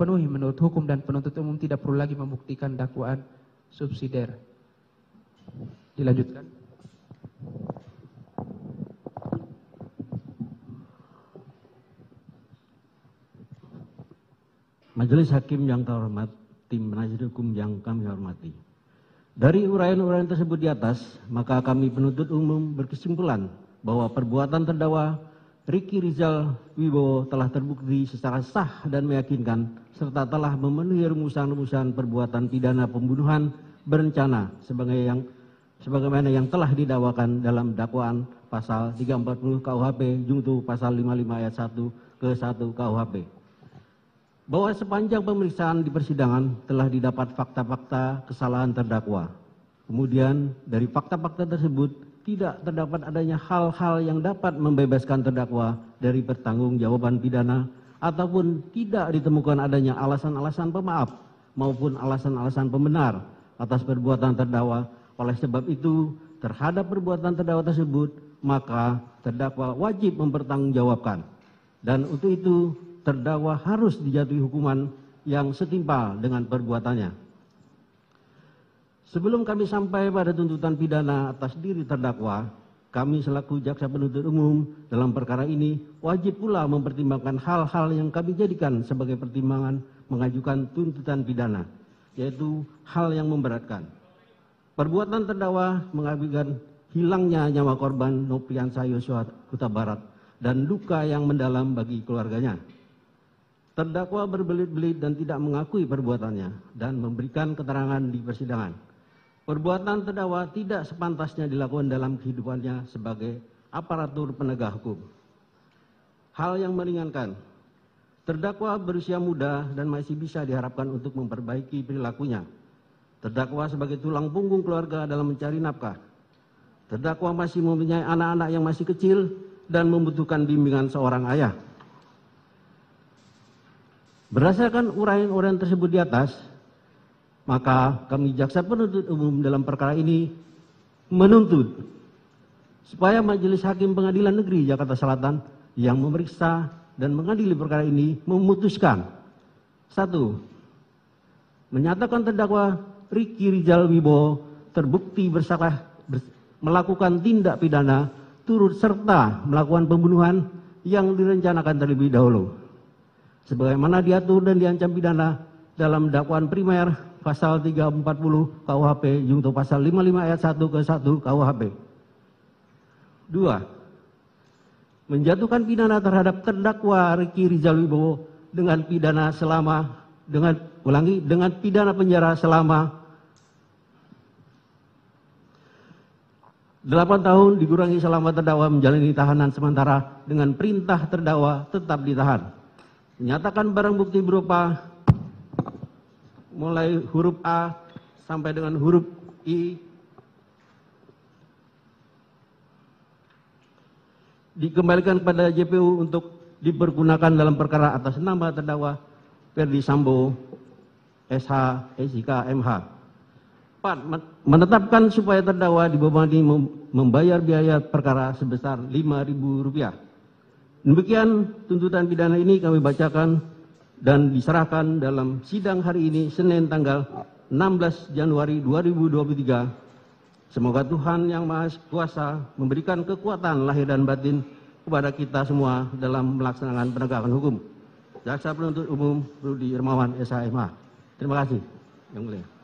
terpenuhi menurut hukum dan penuntut umum tidak perlu lagi membuktikan dakwaan subsidiar. Dilanjutkan. Majelis Hakim yang terhormat, tim penasihat hukum yang kami hormati. Dari uraian-uraian tersebut di atas, maka kami penuntut umum berkesimpulan bahwa perbuatan terdakwa Riki Rizal Wibowo telah terbukti secara sah dan meyakinkan serta telah memenuhi rumusan-rumusan perbuatan pidana pembunuhan berencana sebagai yang sebagaimana yang telah didakwakan dalam dakwaan pasal 340 KUHP junto pasal 55 ayat 1 ke 1 KUHP bahwa sepanjang pemeriksaan di persidangan telah didapat fakta-fakta kesalahan terdakwa. Kemudian dari fakta-fakta tersebut tidak terdapat adanya hal-hal yang dapat membebaskan terdakwa dari pertanggungjawaban pidana ataupun tidak ditemukan adanya alasan-alasan pemaaf maupun alasan-alasan pembenar atas perbuatan terdakwa. Oleh sebab itu, terhadap perbuatan terdakwa tersebut, maka terdakwa wajib mempertanggungjawabkan. Dan untuk itu, terdakwa harus dijatuhi hukuman yang setimpal dengan perbuatannya. Sebelum kami sampai pada tuntutan pidana atas diri terdakwa, kami selaku jaksa penuntut umum dalam perkara ini wajib pula mempertimbangkan hal-hal yang kami jadikan sebagai pertimbangan mengajukan tuntutan pidana, yaitu hal yang memberatkan. Perbuatan terdakwa mengakibatkan hilangnya nyawa korban Nopriansa Yosua Kuta Barat dan duka yang mendalam bagi keluarganya. Terdakwa berbelit-belit dan tidak mengakui perbuatannya dan memberikan keterangan di persidangan. Perbuatan terdakwa tidak sepantasnya dilakukan dalam kehidupannya sebagai aparatur penegak hukum. Hal yang meringankan, terdakwa berusia muda dan masih bisa diharapkan untuk memperbaiki perilakunya. Terdakwa sebagai tulang punggung keluarga dalam mencari nafkah. Terdakwa masih mempunyai anak-anak yang masih kecil dan membutuhkan bimbingan seorang ayah. Berdasarkan uraian-uraian tersebut di atas, maka kami jaksa penuntut umum dalam perkara ini menuntut supaya Majelis Hakim Pengadilan Negeri Jakarta Selatan yang memeriksa dan mengadili perkara ini memutuskan. Satu menyatakan terdakwa Riki Rizal Wibowo terbukti bersalah melakukan tindak pidana turut serta melakukan pembunuhan yang direncanakan terlebih dahulu. Sebagaimana diatur dan diancam pidana dalam dakwaan primer pasal 340 KUHP junto pasal 55 ayat 1 ke 1 KUHP. Dua, menjatuhkan pidana terhadap terdakwa Riki Rizal Wibowo dengan pidana selama dengan ulangi dengan pidana penjara selama 8 tahun dikurangi selama terdakwa menjalani tahanan sementara dengan perintah terdakwa tetap ditahan menyatakan barang bukti berupa mulai huruf A sampai dengan huruf I dikembalikan pada JPU untuk dipergunakan dalam perkara atas nama terdakwa Ferdi Sambo SH SIK MH. 4. Menetapkan supaya terdakwa dibebani membayar biaya perkara sebesar Rp5.000 Demikian tuntutan pidana ini kami bacakan dan diserahkan dalam sidang hari ini Senin tanggal 16 Januari 2023. Semoga Tuhan yang Maha Kuasa memberikan kekuatan lahir dan batin kepada kita semua dalam melaksanakan penegakan hukum. Jaksa penuntut umum Rudi Irmawan SHMH. Terima kasih. Yang mulia.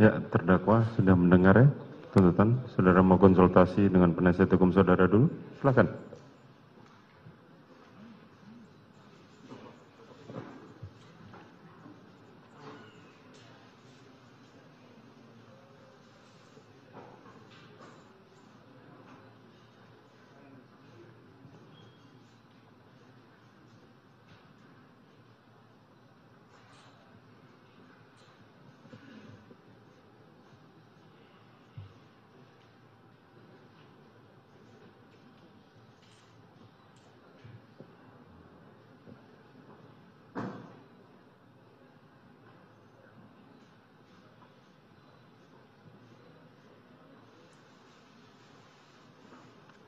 Ya, terdakwa sudah mendengar ya tuntutan. Saudara mau konsultasi dengan penasihat hukum saudara dulu? Silakan.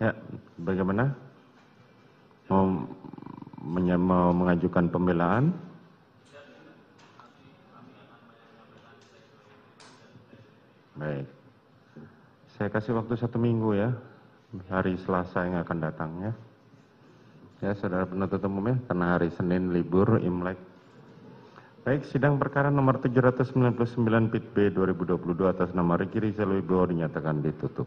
Ya, bagaimana? Mau, mau mengajukan pembelaan? Baik. Saya kasih waktu satu minggu ya, hari Selasa yang akan datang ya. Ya, saudara penuntut umum ya, karena hari Senin libur Imlek. Baik, sidang perkara nomor 799 PIT B 2022 atas nama Riki Rizal Wibowo dinyatakan ditutup.